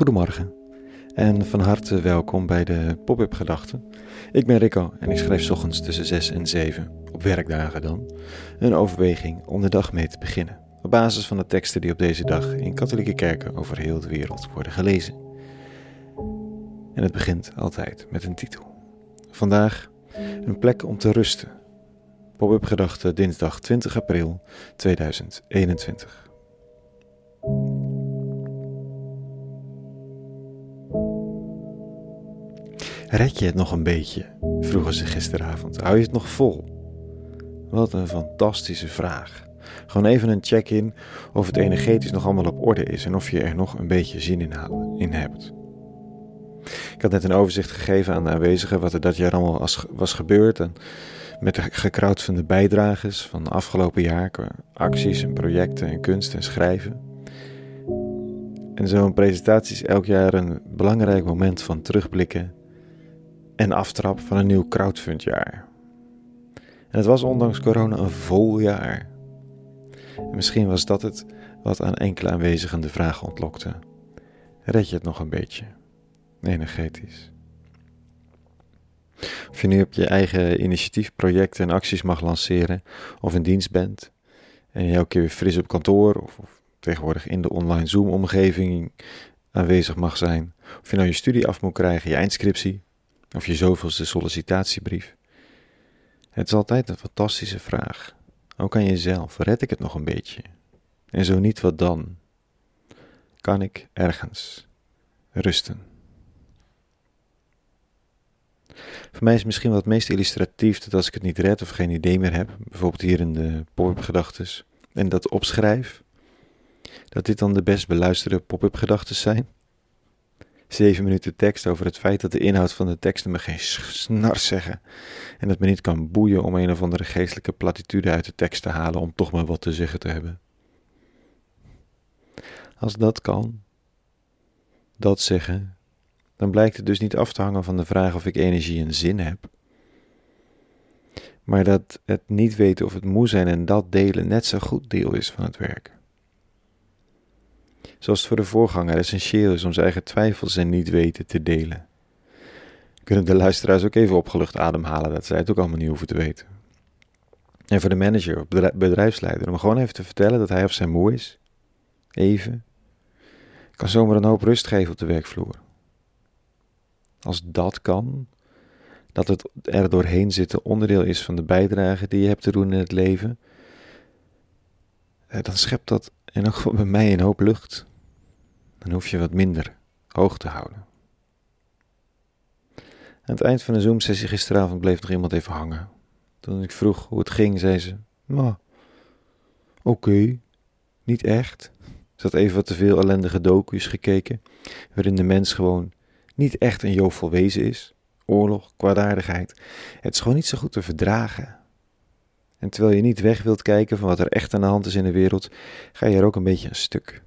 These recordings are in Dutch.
Goedemorgen en van harte welkom bij de Pop-up Gedachten. Ik ben Rico en ik schrijf ochtends tussen 6 en 7, op werkdagen dan, een overweging om de dag mee te beginnen. Op basis van de teksten die op deze dag in katholieke kerken over heel de wereld worden gelezen. En het begint altijd met een titel. Vandaag een plek om te rusten. Pop-up Gedachten dinsdag 20 april 2021. Red je het nog een beetje? vroegen ze gisteravond. Hou je het nog vol? Wat een fantastische vraag. Gewoon even een check-in of het energetisch nog allemaal op orde is en of je er nog een beetje zin in, hebt. Ik had net een overzicht gegeven aan de aanwezigen wat er dat jaar allemaal was gebeurd. En met de gekrowdfunde bijdrages van de afgelopen jaar, acties en projecten en kunst en schrijven. En zo'n presentatie is elk jaar een belangrijk moment van terugblikken en aftrap van een nieuw crowdfundjaar. En het was ondanks corona een vol jaar. En misschien was dat het wat aan enkele aanwezigen de vraag ontlokte. Red je het nog een beetje? Energetisch. Of je nu op je eigen initiatief projecten en acties mag lanceren, of in dienst bent, en je elke keer weer fris op kantoor, of, of tegenwoordig in de online Zoom-omgeving aanwezig mag zijn, of je nou je studie af moet krijgen, je eindscriptie, of je zoveelste sollicitatiebrief. Het is altijd een fantastische vraag. Ook aan jezelf, red ik het nog een beetje? En zo niet, wat dan? Kan ik ergens rusten? Voor mij is misschien wel het meest illustratief dat als ik het niet red of geen idee meer heb, bijvoorbeeld hier in de pop-up gedachtes, en dat opschrijf, dat dit dan de best beluisterde pop-up gedachten zijn zeven minuten tekst over het feit dat de inhoud van de teksten me geen snars zeggen. En dat me niet kan boeien om een of andere geestelijke platitude uit de tekst te halen om toch maar wat te zeggen te hebben. Als dat kan, dat zeggen, dan blijkt het dus niet af te hangen van de vraag of ik energie en zin heb. Maar dat het niet weten of het moe zijn en dat delen net zo goed deel is van het werk zoals het voor de voorganger essentieel is om zijn eigen twijfels en niet weten te delen. Kunnen de luisteraars ook even opgelucht ademhalen dat zij het ook allemaal niet hoeven te weten. En voor de manager of bedrijfsleider om gewoon even te vertellen dat hij of zij moe is. Even. Kan zomaar een hoop rust geven op de werkvloer. Als dat kan, dat het er doorheen zitten onderdeel is van de bijdrage die je hebt te doen in het leven, eh, dan schept dat en ook bij mij een hoop lucht. Dan hoef je wat minder hoog te houden. Aan het eind van de Zoom-sessie gisteravond bleef nog iemand even hangen. Toen ik vroeg hoe het ging, zei ze: Maar, oké, niet echt. Ze had even wat te veel ellendige docu's gekeken, waarin de mens gewoon niet echt een jovel wezen is. Oorlog, kwaadaardigheid. Het is gewoon niet zo goed te verdragen. En terwijl je niet weg wilt kijken van wat er echt aan de hand is in de wereld, ga je er ook een beetje een stuk.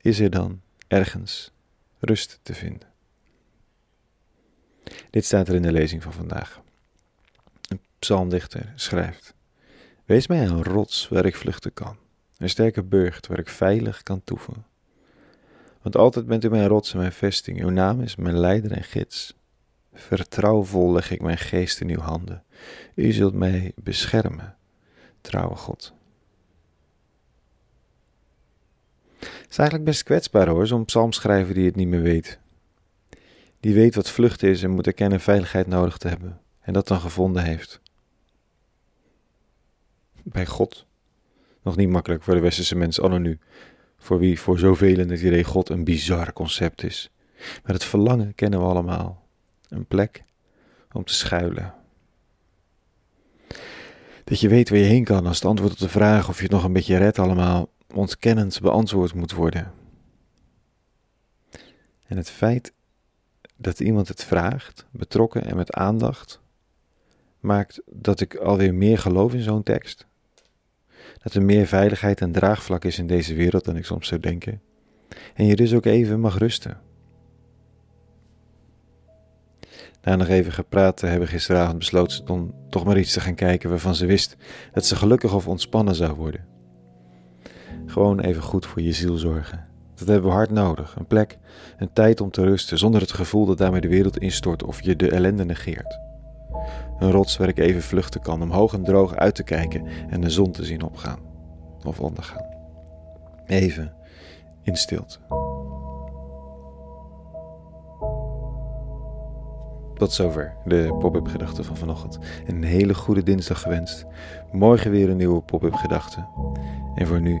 Is er dan ergens rust te vinden? Dit staat er in de lezing van vandaag. Een psalmdichter schrijft: Wees mij een rots waar ik vluchten kan, een sterke burcht waar ik veilig kan toeven. Want altijd bent u mijn rots en mijn vesting, uw naam is mijn leider en gids. Vertrouwvol leg ik mijn geest in uw handen. U zult mij beschermen trouwe God. Is eigenlijk best kwetsbaar hoor, zo'n psalmschrijver die het niet meer weet. Die weet wat vlucht is en moet erkennen veiligheid nodig te hebben. En dat dan gevonden heeft. Bij God. Nog niet makkelijk voor de westerse mens anno nu. Voor wie voor zoveel het idee God een bizar concept is. Maar het verlangen kennen we allemaal. Een plek om te schuilen. Dat je weet waar je heen kan als het antwoord op de vraag of je het nog een beetje redt allemaal ontkennend beantwoord moet worden. En het feit dat iemand het vraagt, betrokken en met aandacht, maakt dat ik alweer meer geloof in zo'n tekst. Dat er meer veiligheid en draagvlak is in deze wereld dan ik soms zou denken. En je dus ook even mag rusten. Na nog even gepraat te hebben gisteravond besloot ze dan toch maar iets te gaan kijken waarvan ze wist dat ze gelukkig of ontspannen zou worden. Gewoon even goed voor je ziel zorgen. Dat hebben we hard nodig. Een plek, een tijd om te rusten, zonder het gevoel dat daarmee de wereld instort of je de ellende negeert. Een rots waar ik even vluchten kan, om hoog en droog uit te kijken en de zon te zien opgaan of ondergaan. Even in stilte. Tot zover de pop-up gedachte van vanochtend. Een hele goede dinsdag gewenst. Morgen weer een nieuwe pop-up gedachte. En voor nu